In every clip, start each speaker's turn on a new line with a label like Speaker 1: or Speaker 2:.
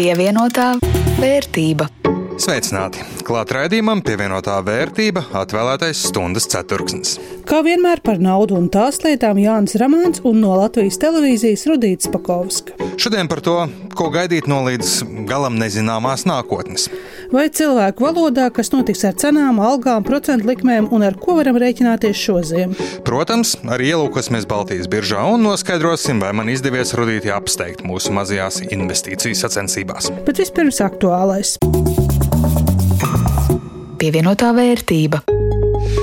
Speaker 1: Pievienotā vērtība.
Speaker 2: Sveicināti! Klāt raidījumam pievienotā vērtība atvēlētais stundas ceturksnis.
Speaker 3: Kā vienmēr par naudu un tās lietām Jānis Ramāns un no Latvijas televīzijas Rudīts Pakovska.
Speaker 2: Šodien par to, ko gaidīt no līdz galam nezināmās nākotnes.
Speaker 3: Vai cilvēku valodā, kas notiks ar cenām, algām, procentu likmēm un ar ko varam rēķināties šodien?
Speaker 2: Protams, arī ielūkosimies Baltijas biržā un noskaidrosim, vai man izdevies rudīti apsteigt mūsu mazajās investīciju sacensībās.
Speaker 3: Bet vispirms aktuālais.
Speaker 1: Pievienotā vērtība.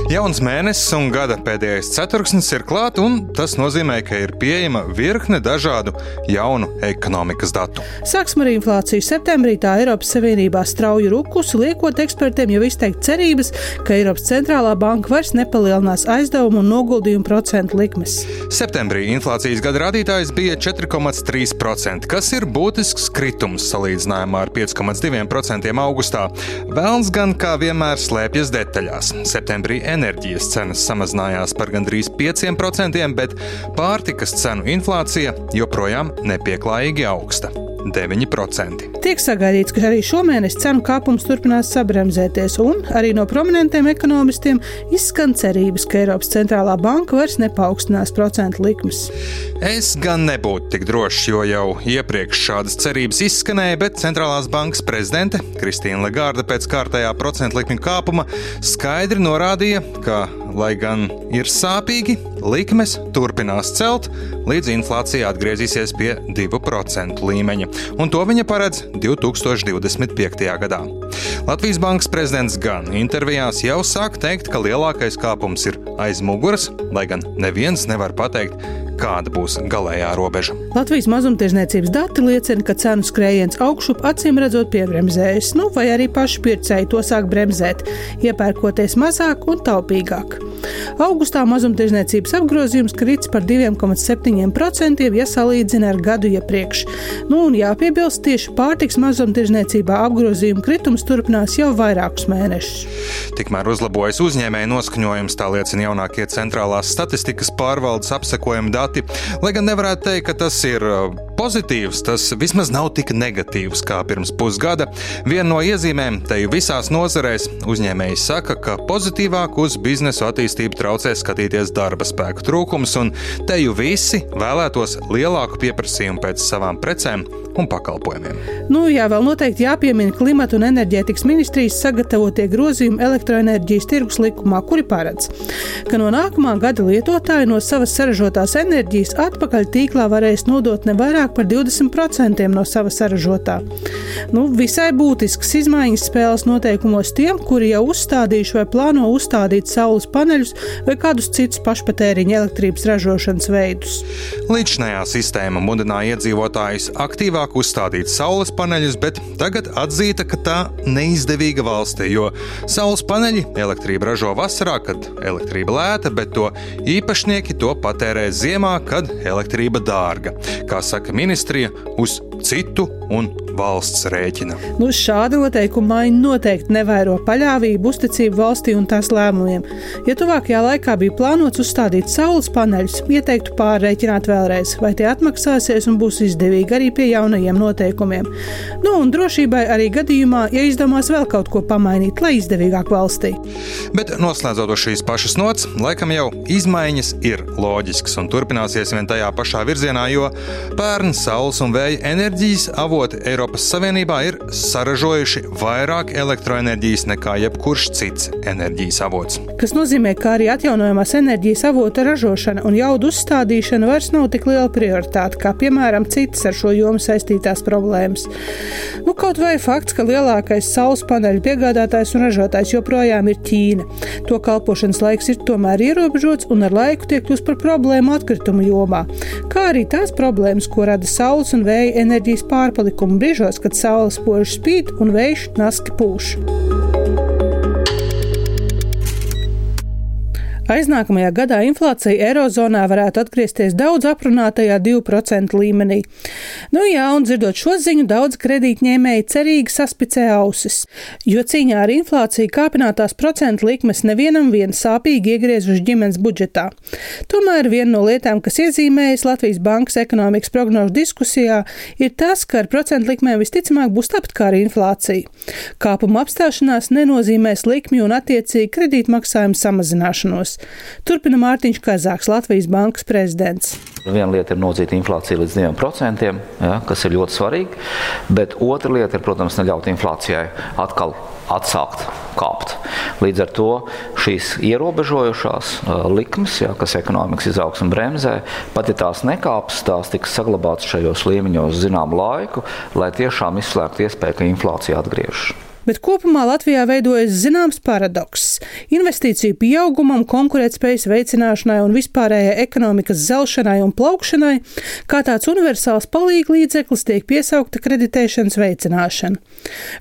Speaker 2: Jauns mēnesis un gada pēdējais ceturksnis ir klāts, un tas nozīmē, ka ir pieejama virkne dažādu jaunu ekonomikas datu.
Speaker 3: Sāksim ar inflāciju. Septembrī tā Eiropas Savienībā strauji rukusi, liekot ekspertiem jau izteikt cerības, ka Eiropas centrālā banka vairs nepalielinās aizdevumu un noguldījumu procentu likmes.
Speaker 2: Septembrī inflācijas gada rādītājs bija 4,3%, kas ir būtisks kritums salīdzinājumā ar 5,2% augustā. Vēlns gan kā vienmēr slēpjas detaļās. Septembrī enerģijas cenas samazinājās par gandrīz 5%, bet pārtikas cenu inflācija joprojām nepieklājīgi augsta. 9%.
Speaker 3: Tiek sagaidīts, ka arī šomēnes cenu kāpums turpinās sabremzēties, un arī no prominentiem ekonomistiem izskan cerības, ka Eiropas centrālā banka vairs nepaukstinās procentu likmes.
Speaker 2: Es gan nebūtu tik drošs, jo jau iepriekš šādas cerības izskanēja, bet centrālās bankas prezidente Kristīna Legārda pēc kārtējā procentu likmju kāpuma skaidri norādīja, ka, lai gan ir sāpīgi, likmes turpinās celt, līdz inflācija atgriezīsies pie 2% līmeņa, un to viņa paredz 2025. gadā. Latvijas Bankas prezidents gan intervijās jau sāk teikt, ka lielākais kāpums ir aiz muguras, lai gan neviens nevar pateikt, kāda būs galējā robeža.
Speaker 3: Latvijas mazumtirdzniecības dati liecina, ka cenu skrējiens augšup acīm redzot piebremzējas, nu vai arī paši pircēji to sāk bremzēt, iepērkoties mazāk un taupīgāk. Augustā mazumtirdzniecības apgrozījums krits par 2,7%, ja salīdzina ar gadu iepriekš. Nu, un jāpiebilst, tieši pārtiks mazumtirdzniecībā apgrozījuma kritums turpinās jau vairākus mēnešus.
Speaker 2: Tikmēr uzlabojas uzņēmēju noskaņojums, tā liecina jaunākie centrālās statistikas pārvaldes apsekojumi dati. Lai gan nevarētu teikt, ka tas ir pozitīvs, tas vismaz nav tik negatīvs kā pirms pusgada. Viena no iezīmēm te visās nozarēs uzņēmēji saka, ka pozitīvāk uz biznesu attīstību traucē skatīties darba spēku trūkums, un te jau visi vēlētos lielāku pieprasījumu pēc savām precēm un pakalpojumiem.
Speaker 3: Nu, jā, vēl noteikti jāpiemina klimata un enerģētikas ministrijas sagatavotie grozījumi elektroenerģijas tirgus likumā, kuri paredz, ka no nākamā gada lietotāji no savas saražotās enerģijas atpakaļ tīklā varēs nodot ne vairāk par 20% no sava saražotā. Nu, visai būtisks izmaiņas spēles noteikumos tiem, kuri jau uzstādījuši vai plāno uzstādīt saules paneļus vai kādus citus pašpatēriņa elektrības ražošanas veidus.
Speaker 2: Līdzinājā sistēma mudināja iedzīvotājus aktīvāk uzstādīt saules paneļus, bet tagad atzīta, ka tā neizdevīga valstī, jo saules paneļi elektrību ražo vasarā, kad elektrība lēta, bet to īpašnieki to patērē ziemā, kad elektrība dārga. Kā saka ministrija, uz citu un valsts rēķina.
Speaker 3: Nu, šāda noteikuma maiņa noteikti nevairo paļāvību, uzticību valstī un tās lēmumiem. Ja tuvākajā laikā bija plānots uzstādīt saules paneļus, ieteiktu pārreikināt vēlreiz, vai tie atmaksāsies un būs izdevīgi arī pie jaunajiem noteikumiem. Nu, un drošībai arī gadījumā, ja izdomās vēl kaut ko pamainīt, lai izdevīgāk valstī.
Speaker 2: Bet noslēdzot šīs pašas nots, laikam jau izmaiņas ir loģiskas un turpināsies vien tajā pašā virzienā, jo pērn saules un vēja enerģijas avoti Eiropas Savienībā ir saražojuši vairāk elektroenerģijas nekā jebkurš cits enerģijas avots.
Speaker 3: Tas nozīmē, ka arī atjaunojamās enerģijas avota ražošana un jaudu uzstādīšana vairs nav tik liela prioritāte, kā piemēram citas ar šo jomu saistītās problēmas. Nu, kaut vai fakts, ka lielākais saules paneļu piegādātājs un ražotājs joprojām ir Ķīna. To kalpošanas laiks ir tomēr ierobežots un ar laiku tiek kļūst par problēmu atkritumu jomā, kā arī tās problēmas, ko rada saules un vēja enerģijas pārpalikumi brīžos, kad saules spoži spīd un vējš naski pūš. Aiznākamajā gadā inflācija Eirozonā varētu atgriezties daudz aprunātajā 2% līmenī. Nu jā, un dzirdot šo ziņu, daudz kredītņēmēji cerīgi saspicē ausis, jo cīņā ar inflāciju kāpinātās procentu likmes nevienam vien sāpīgi iegriezuši ģimenes budžetā. Tomēr viena no lietām, kas iezīmējas Latvijas Bankas ekonomikas prognožu diskusijā, ir tas, ka ar procentu likmēm visticamāk būs tāpat kā ar inflāciju. Kāpuma apstāšanās nenozīmēs likmju un attiecīgi kredītmaksājumu samazināšanos. Turpina Mārtiņš Kazāks, Latvijas bankas prezidents.
Speaker 4: Viena lieta ir nodzīt inflāciju līdz 2%, ja, kas ir ļoti svarīgi, bet otra lieta ir, protams, neļaut inflācijai atkal atsākt kāpt. Līdz ar to šīs ierobežojošās likmes, ja, kas ekonomikas izaugsmu bremzē, pat ja tās nekāps, tās tiks saglabātas šajos līmeņos zināmu laiku, lai tiešām izslēgtu iespēju, ka inflācija atgriežas
Speaker 3: bet kopumā Latvijā veidojas zināms paradoks. Investīciju pieaugumam, konkurētspējas veicināšanai un vispārējai ekonomikas zelšanai un plaukšanai, kā tāds universāls palīglīdzeklis tiek piesaukta kreditēšanas veicināšana.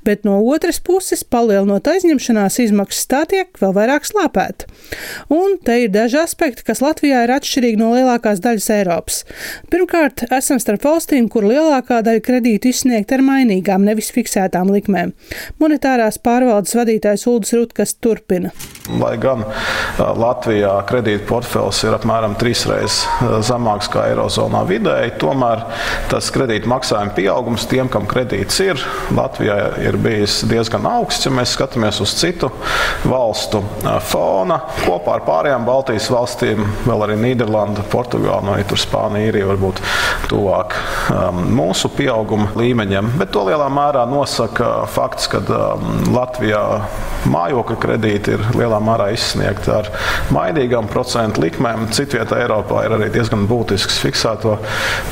Speaker 3: Bet no otras puses, palielinot aizņemšanās izmaksas, tā tiek vēl vairāk slāpēta. Un te ir daži aspekti, kas Latvijā ir atšķirīgi no lielākās daļas Eiropas. Pirmkārt, esam starp valstīm, kur lielākā daļa kredītu izsniegta ar mainīgām, nevis fiksētām likmēm. Monetārā monetārās pārvaldes vadītājs Ulris Rutkas turpina.
Speaker 5: Lai gan Latvijā kredīta portfels ir apmēram trīs reizes zemāks kā Eirozonā vidēji, tomēr tas kredīta maksājuma pieaugums tiem, kam kredīts ir, Latvijā ir bijis diezgan augsts, ja mēs skatāmies uz citu valstu fona. Kopā ar pārējām Baltijas valstīm, vēl arī Nīderlanda, Portugāla, no arī Spānija, Irija varbūt tuvāk um, mūsu pieauguma līmeņiem. Bet to lielā mērā nosaka fakts, ka Um, Latvijā mājokļu kredīti ir lielā mērā izsniegti ar mainīgām procentu likmēm. Citvietā Eiropā ir arī diezgan būtisks fiksēto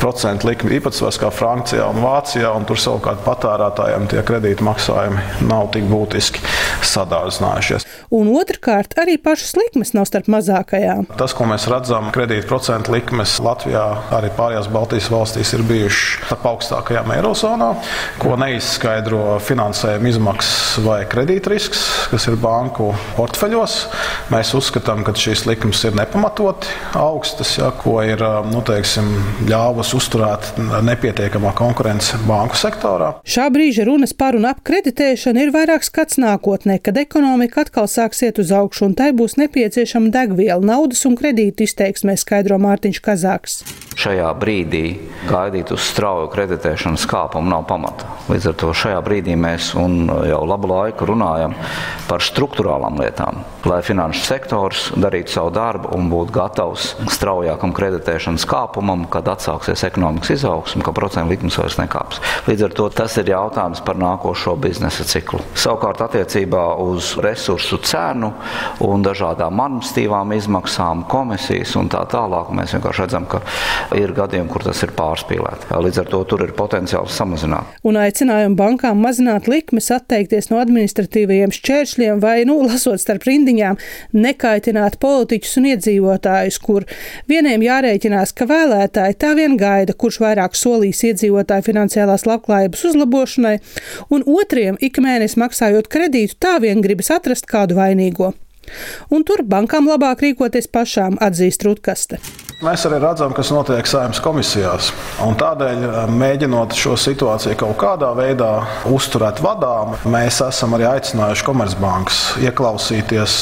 Speaker 5: procentu likmi īpatsvars kā Francijā un Vācijā, un tur savukārt patērētājiem tie kredīta maksājumi nav tik būtiski sadārdzinājušies.
Speaker 3: Un otrkārt, arī pašas likmes nav starp mazākajām.
Speaker 5: Tas, ko mēs redzam, kredīta procentu likmes Latvijā, arī pārējās Baltijas valstīs ir bijušas starp augstākajām Eirozonā, ko neizskaidro finansējuma izmaksas vai kredītrisks, kas ir banku portfeļos. Mēs uzskatām, ka šīs likmes ir nepamatoti augstas, ja, ko ir nu, teiksim, ļāvusi uzturēt nepietiekamā konkurence banku sektorā.
Speaker 3: Šā brīža runas par un ap kreditēšanu ir vairāk skats nākotnē, kad ekonomika atkal sāks iet uz augšu un tai būs nepieciešama degviela, naudas un kredītu izteiksmē, skaidro Mārtiņš Kazāks.
Speaker 4: Šajā brīdī gaidīt uz strauju kreditēšanas kāpumu nav pamata. Līdz ar to šajā brīdī mēs jau labu laiku runājam par struktūrālām lietām, lai finanšu sektors darītu savu darbu un būtu gatavs straujākam kreditēšanas kāpumam, kad atsāksies ekonomikas izaugsme, ka procentu likmes vairs nekāps. Līdz ar to tas ir jautājums par nākošo biznesa ciklu. Savukārt attiecībā uz resursu cenu un dažādām administratīvām izmaksām, komisijas un tā tālāk, mēs vienkārši redzam, ka ir gadījumi, kur tas ir pārspīlēti. Līdz ar to tur ir potenciāls samazināt.
Speaker 3: Un aicinājumu bankām mazināt likmes, atteikties no administratīvajiem šķēršļiem vai, nu, lasot starp rindiņām, nekaitināt politiķus un iedzīvotājus, kur vieniem jārēķinās, ka vēlētāji tā vien gaida, kurš vairāk solīs iedzīvotāju finansiālās labklājības uzlabošanai, un otriem ik mēnesi maksājot kredītu, tā vien gribas atrast kādu vainīgo. Un tur bankām labāk rīkoties pašām, atzīst Rutkaste.
Speaker 5: Mēs arī redzam, kas notiek saimnes komisijās. Un tādēļ, eh, mēģinot šo situāciju kaut kādā veidā uzturēt vadām, mēs esam arī aicinājuši Komercbankas ieklausīties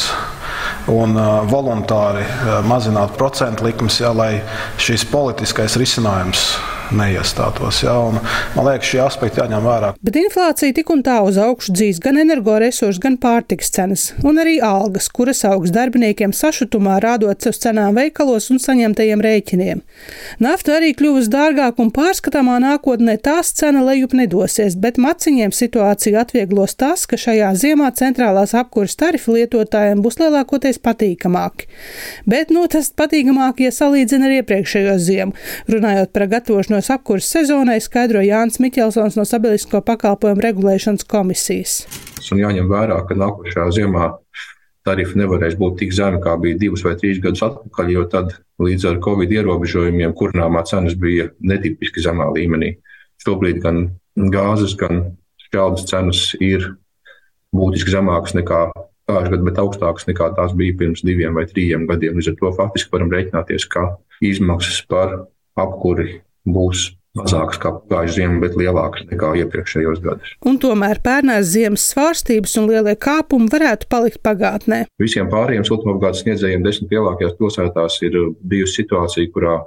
Speaker 5: un uh, voluntāri uh, mazināt procentu likmes, ja, lai šis politiskais risinājums neiestātos. Ja, un, man liekas, šie aspekti jāņem vērā.
Speaker 3: Bet inflācija tik un tā uz augšu dzīs gan energoresursu, gan pārtikas cenas, un arī algas, kuras augs darbiniekiem sašutumā rādot uz cenām veikalos un saņemtajiem rēķiniem. Nafta arī kļuvusi dārgāka un pārskatāmā nākotnē tās cena lejup nedosies, bet maciņiem situāciju atvieglos tas, ka šajā ziemā centrālās apkuras tarifu lietotājiem būs lielākoties patīkamāki. Bet nu, tas patīkamāk, ja salīdzina ar iepriekšējo ziemu. Runājot par gatavošanos apkuras sezonai, skaidro Jānis Miķelsons no Sabiedrisko pakalpojumu regulēšanas komisijas.
Speaker 6: Un jāņem vērā, ka nākošajā ziemā tarifi nevarēs būt tik zemi, kā bija divus vai trīs gadus atpakaļ, jo tad līdz ar covid ierobežojumiem kurināmā cenas bija netipiski zemā līmenī. Šobrīd gan gāzes, gan šķeldas cenas ir būtiski zemākas nekā pagājušajā gadā, bet augstākas nekā tās bija pirms diviem vai trim gadiem. Līdz ar to faktiski varam rēķināties, ka izmaksas par apkuri būs mazākas kā pagājušajā ziemā, bet lielākas nekā iepriekšējos gados.
Speaker 3: Un tomēr pērnās ziemas svārstības un lielie kāpumi varētu palikt pagātnē.
Speaker 6: Visiem pārējiem siltumapgādes sniedzējiem desmit lielākajās pilsētās ir bijusi situācija, kurā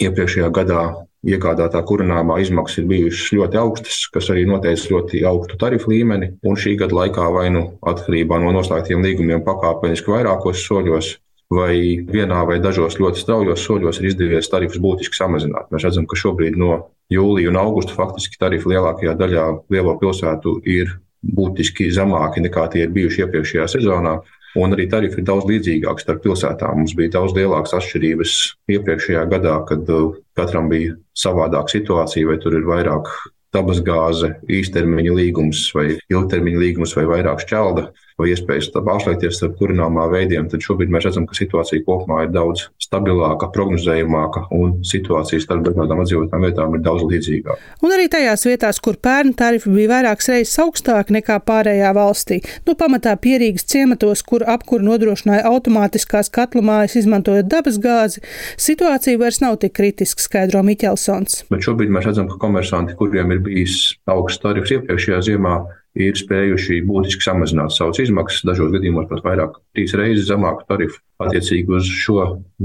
Speaker 6: iepriekšējā gadā iegādātā kurināmā izmaksas ir bijušas ļoti augstas, kas arī noteica ļoti augstu tarifu līmeni. Un šī gada laikā vai nu atkarībā no noslēgtiem līgumiem pakāpeniski vairākos soļos, vai vienā vai dažos ļoti straujos soļos ir izdevies tarifus būtiski samazināt. Mēs redzam, ka šobrīd no jūlija un augusta faktiski tarifi lielākajā daļā lielo pilsētu ir būtiski zemāki nekā tie ir bijuši iepriekšējā sezonā. Un arī tarifi ir daudz līdzīgāki starp pilsētām. Mums bija daudz lielākas atšķirības iepriekšējā gadā, kad uh, katram bija savādāka situācija, vai tur ir vairāk dabasgāze, īstermiņa līgums vai ilgtermiņa līgums vai vairāk šķelda vai iespējas pārslēgties ar kurināmā veidiem, tad šobrīd mēs redzam, ka situācija kopumā ir daudz stabilāka, prognozējumāka un situācija starp dažādām apdzīvotām vietām ir daudz līdzīgāka.
Speaker 3: Un arī tajās vietās, kur pērnu tarifi bija vairākas reizes augstāki nekā pārējā valstī, nu pamatā pierīgas ciematos, kur apkuru nodrošināja automātiskās katlu mājas, izmantojot dabas gāzi, situācija vairs nav tik kritiska, skaidro Miķelsons.
Speaker 6: Bet šobrīd mēs redzam, ka komersanti, kuriem ir bijis augsts tarifs iepriekšējā ziemā, ir spējuši būtiski samazināt savas izmaksas, dažos gadījumos pat vairāk, trīs reizes zemāku tarifu. Attiecīgi uz šo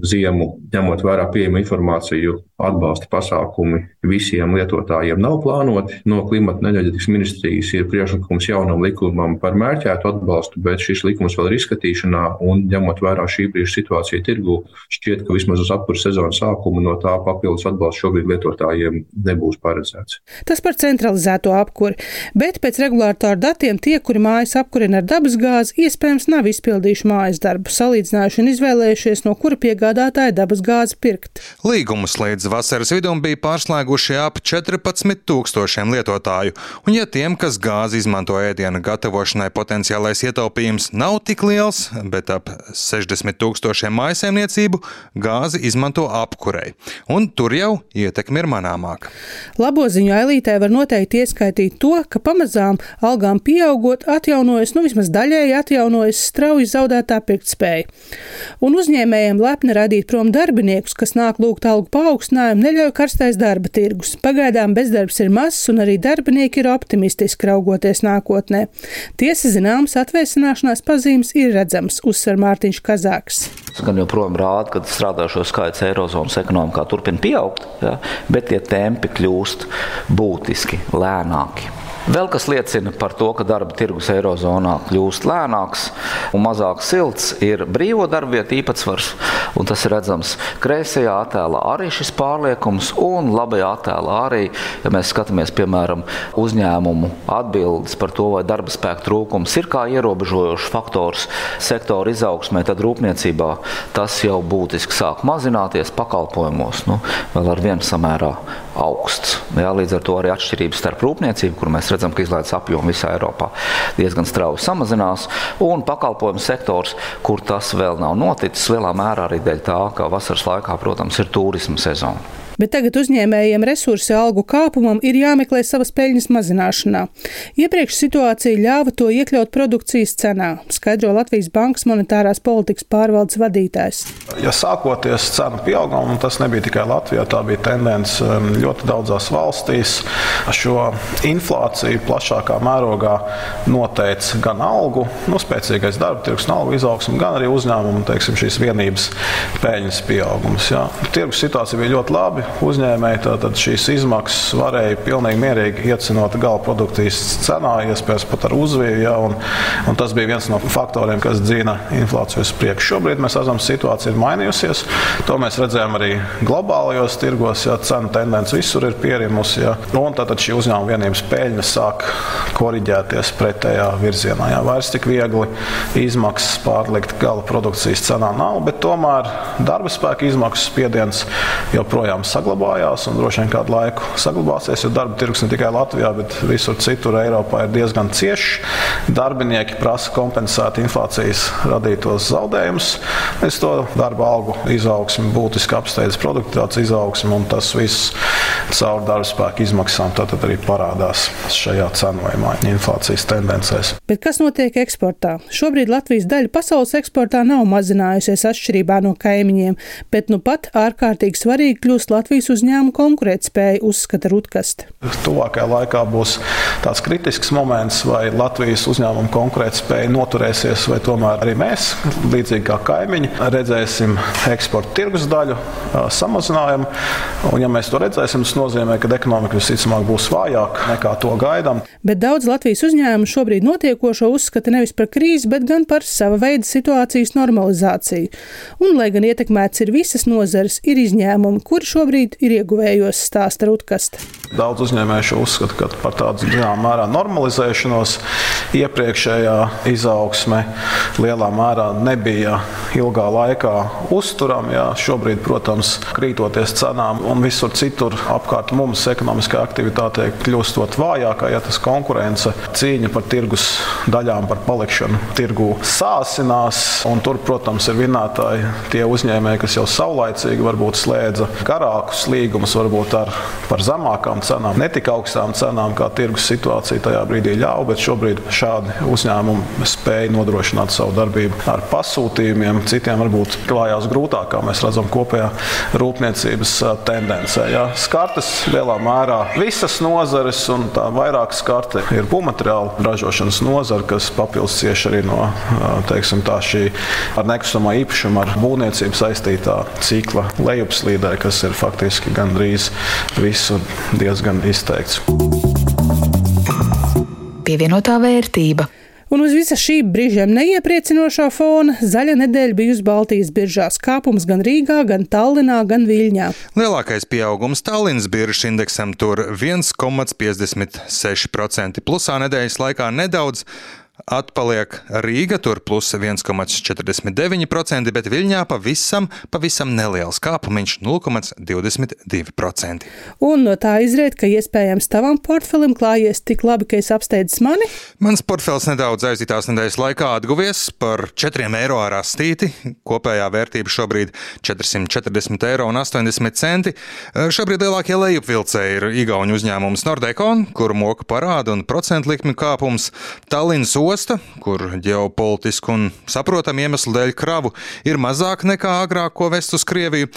Speaker 6: ziemu, ņemot vērā pieejamu informāciju, atbalsta pasākumi visiem lietotājiem nav plānoti. No klimata un enerģetikas ministrijas ir priekšlikums jaunam likumam par mērķētu atbalstu, bet šis likums vēl ir izskatīšanā. Un, ņemot vērā šī brīža situāciju tirgu, šķiet, ka vismaz uz apkurss sezonas sākumu no tā papildus atbalsts šobrīd lietotājiem nebūs paredzēts.
Speaker 3: Tas par centralizēto apkuri, bet pēc regulātoru datiem tie, kuri mājas apkurina ar dabasgāzi, iespējams nav izpildījuši mājas darbu, salīdzinājuši un izvēlējušies, no kura piegādātāja dabasgāzi pirkt.
Speaker 2: Līgumus līdz vasaras vidum bija pārslēguši ap 14 tūkstošiem lietotāju, un ja tiem, kas gāzi izmanto ēdienu gatavošanai, potenciālais ietaupījums nav tik liels, bet ap 60 tūkstošiem maisaimniecību gāzi izmanto apkurei, un tur jau ietekme ir manāmāka.
Speaker 3: Labo ziņu ailītē var noteikti ieskaitīt to, ka pamazām algām pieaugot atjaunojas, nu vismaz daļēji atjaunojas strauji zaudētā pirktspēja. Un uzņēmējiem lepni radīt prom darbiniekus, kas nāk lūgt algu paaugstinājumu, neļauj karstais darba tirgus. Pagaidām bezdarbs ir mazs, un arī darbinieki ir optimistiski raugoties nākotnē. Tiesa zināmas atvēsināšanās pazīmes ir redzams, uzsver Mārtiņš Kazāks.
Speaker 4: Gan joprojām rāda, ka strādājošo skaits Eirozonas ekonomikā turpina pieaugt, ja, bet tie tempi kļūst būtiski lēnāki. Vēl kas liecina par to, ka darba tirgus Eirozonā kļūst lēnāks un mazāk silts, ir brīvo darba vietu īpatsvars. Tas ir redzams kreisajā attēlā arī šis pārliekums, un labajā attēlā arī, ja mēs skatāmies piemēram uzņēmumu atbildes par to, vai darba spēka trūkums ir kā ierobežojošs faktors sektora izaugsmē, tad rūpniecībā tas jau būtiski sāk mazināties pakalpojumos, nu, vēl ar vienu samērā augsts. Jā, līdz ar to arī atšķirības starp rūpniecību, kur mēs redzam, ka izlaides apjomi visā Eiropā diezgan strauji samazinās, un pakalpojumu sektors, kur tas vēl nav noticis, lielā mērā arī dēļ tā, ka vasaras laikā, protams, ir turisma sezona
Speaker 3: bet tagad uzņēmējiem resursi algu kāpumam ir jāmeklē savas peļņas mazināšanā. Iepriekš situācija ļāva to iekļaut produkcijas cenā, skaidro Latvijas Bankas monetārās politikas pārvaldes vadītājs.
Speaker 5: Ja sākoties cenu pieaugumam, tas nebija tikai Latvijā, tā bija tendence um, ļoti daudzās valstīs. Šo inflāciju plašākā mērogā noteica gan algu, nu, spēcīgais darba tirgus un algu izaugsme, gan arī uzņēmumu teiksim, šīs vienības peļņas pieaugums. Jā. Tirgus situācija bija ļoti labi uzņēmēji tātad šīs izmaksas varēja pilnīgi mierīgi iecenot gala produkcijas cenā, iespējams pat ar uzviju. Ja, un, un tas bija viens no faktoriem, kas dzina inflāciju uz priekšu. Šobrīd mēs redzam, situācija ir mainījusies. To mēs redzējām arī globālajos tirgos, ja cenu tendence visur ir pierimusi. Ja, un tad šī uzņēmuma vienības peļņa sāk koriģēties pretējā virzienā. Ja, vairs tik viegli izmaksas pārlikt gala produkcijas cenā nav, bet tomēr darba spēka izmaksas spiediens joprojām sāk saglabājās un droši vien kādu laiku saglabāsies, jo darba tirgus ne tikai Latvijā, bet visur citur Eiropā ir diezgan ciešs. Darbinieki prasa kompensēt inflācijas radītos zaudējumus. Es to darba algu izaugsmu būtiski apsteidzu produktivitātes izaugsmu, un tas viss caur darba spēku izmaksām tad arī parādās šajā māju inflācijas tendencēs.
Speaker 3: Bet kas notiek eksportā? Šobrīd Latvijas daļa pasaules eksportā nav mazinājusies atšķirībā no kaimiņiem, bet nu pat ārkārtīgi svarīgi kļūst Latvijas uzņēmuma konkurētspēja, uzskata Rutkast.
Speaker 5: Tuvākajā laikā būs tāds kritisks moments, vai Latvijas uzņēmuma konkurētspēja noturēsies, vai tomēr arī mēs, līdzīgi kā kaimiņi, redzēsim eksporta tirgus daļu samazinājumu. Un, ja mēs to redzēsim, tas nozīmē, ka ekonomika visticamāk būs vājāka nekā to gaidām.
Speaker 3: Bet daudz Latvijas uzņēmumu šobrīd notiekošo uzskata nevis par krīzi, bet gan par sava veida situācijas normalizāciju. Un, lai gan ietekmēts ir visas nozares, ir izņēmumi, kuri šobrīd ir ieguvējos stāsta Rutkasta.
Speaker 5: Daudz uzņēmēju uzskata par tādu zināmā mērā normalizēšanos. Iepriekšējā izaugsme lielā mērā nebija ilgā laikā uzturama. Šobrīd, protams, krītoties cenām un visur citur apkārt mums ekonomiskā aktivitāte kļūstot vājākā, ja tas konkurence, cīņa par tirgus daļām, par palikšanu tirgu sāsinās. Tur, protams, ir vinētāji tie uzņēmēji, kas jau saulaicīgi varbūt slēdza garākus līgumus, varbūt ar par zemākām cenām, ne tik augstām cenām, kā tirgus situācija tajā brīdī ļāva, bet šobrīd šādi uzņēmumi spēja nodrošināt savu darbību ar pasūtījumiem. Citiem varbūt klājās grūtāk, kā mēs redzam kopējā rūpniecības tendencē. Ja. Skartas lielā mērā visas nozares, un tā vairāk skarta ir būvmateriālu ražošanas nozara, kas papildus cieši arī no teiksim, tā, šī ar nekustamo īpašumu, ar būvniecību saistītā cikla lejupslīdē, kas ir faktiski gandrīz visur diezgan izteikts.
Speaker 1: Pievienotā vērtība.
Speaker 3: Un uz visa šī brīžiem neiepriecinošā fona zaļa nedēļa bijusi Baltijas biržās. Kāpums gan Rīgā, gan Tallinā, gan Viļņā.
Speaker 2: Lielākais pieaugums Tallinas biržas indeksam tur 1,56%. Plusā nedēļas laikā nedaudz Atpaliek Rīga, tur plus 1,49%, bet Viļņā pavisam, pavisam neliels kāpumiņš - 0,22%.
Speaker 3: Un no tā izriet, ka iespējams tavam portfelim klājies tik labi, ka es apsteidzu mani?
Speaker 2: Mans portfels nedaudz aizītās nedēļas laikā atguvies par 4 eiro ar astīti. Kopējā vērtība šobrīd 440 eiro un 80 centi. Šobrīd lielākie lejupvilcēji ir Igauņu uzņēmums Nordekon, kuru moka parāda un procentu likmi kāpums, Tallinas osta, kur ģeopolitisku un saprotamu iemeslu dēļ kravu ir mazāk nekā agrāk, ko vest uz Krieviju,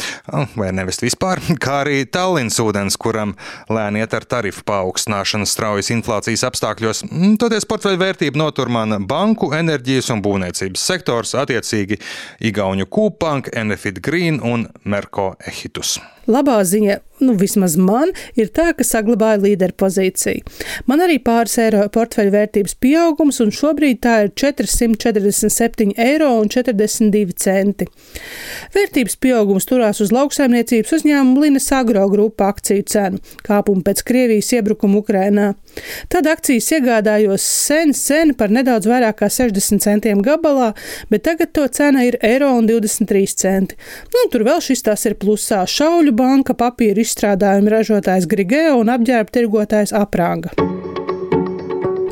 Speaker 2: vai nevest vispār, kā arī Tallinas ūdens, kuram lēni iet ar tarifu paaugstināšanu straujas inflācijas apstākļos. Mm, toties portfeļu vērtību notur man banku, enerģijas un būvniecības sektors, attiecīgi Igauņu Kūpank, Enefit Green un Merko Ehitus.
Speaker 3: Labā ziņa, nu vismaz man, ir tā, ka saglabāja līderu pozīciju. Man arī pāris eiro portfeļu vērtības pieaugums, un šobrīd tā ir 447,42 eiro. Vērtības pieaugums turās uz lauksaimniecības uzņēmumu Linas Agro grupa akciju cenu, kāpumu pēc Krievijas iebrukuma Ukrainā. Tad akcijas iegādājos sen, sen par nedaudz vairāk kā 60 centiem gabalā, bet tagad to cena ir eiro un 23 centi. Nu, tur vēl šis tās ir plusā šauļu Ziemeļu banka, papīra izstrādājuma ražotājs Grigeo un apģērba tirgotājs Apranga.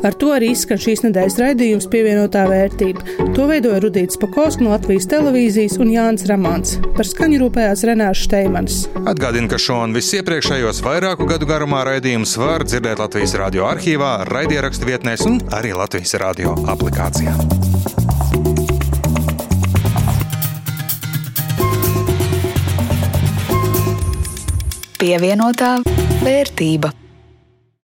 Speaker 3: Ar to arī izskan šīs nedēļas raidījums pievienotā vērtība. To veidoja Rudīts Pakausks no Latvijas televīzijas un Jānis Ramāns. Par skaņu rūpējās Renāša Steimans.
Speaker 2: Atgādinu, ka šo un visus iepriekšējos vairāku gadu garumā raidījumus var dzirdēt Latvijas radio arhīvā, raidierakstu vietnēs un arī Latvijas radio aplikācijā.
Speaker 1: Pievienotā vērtība.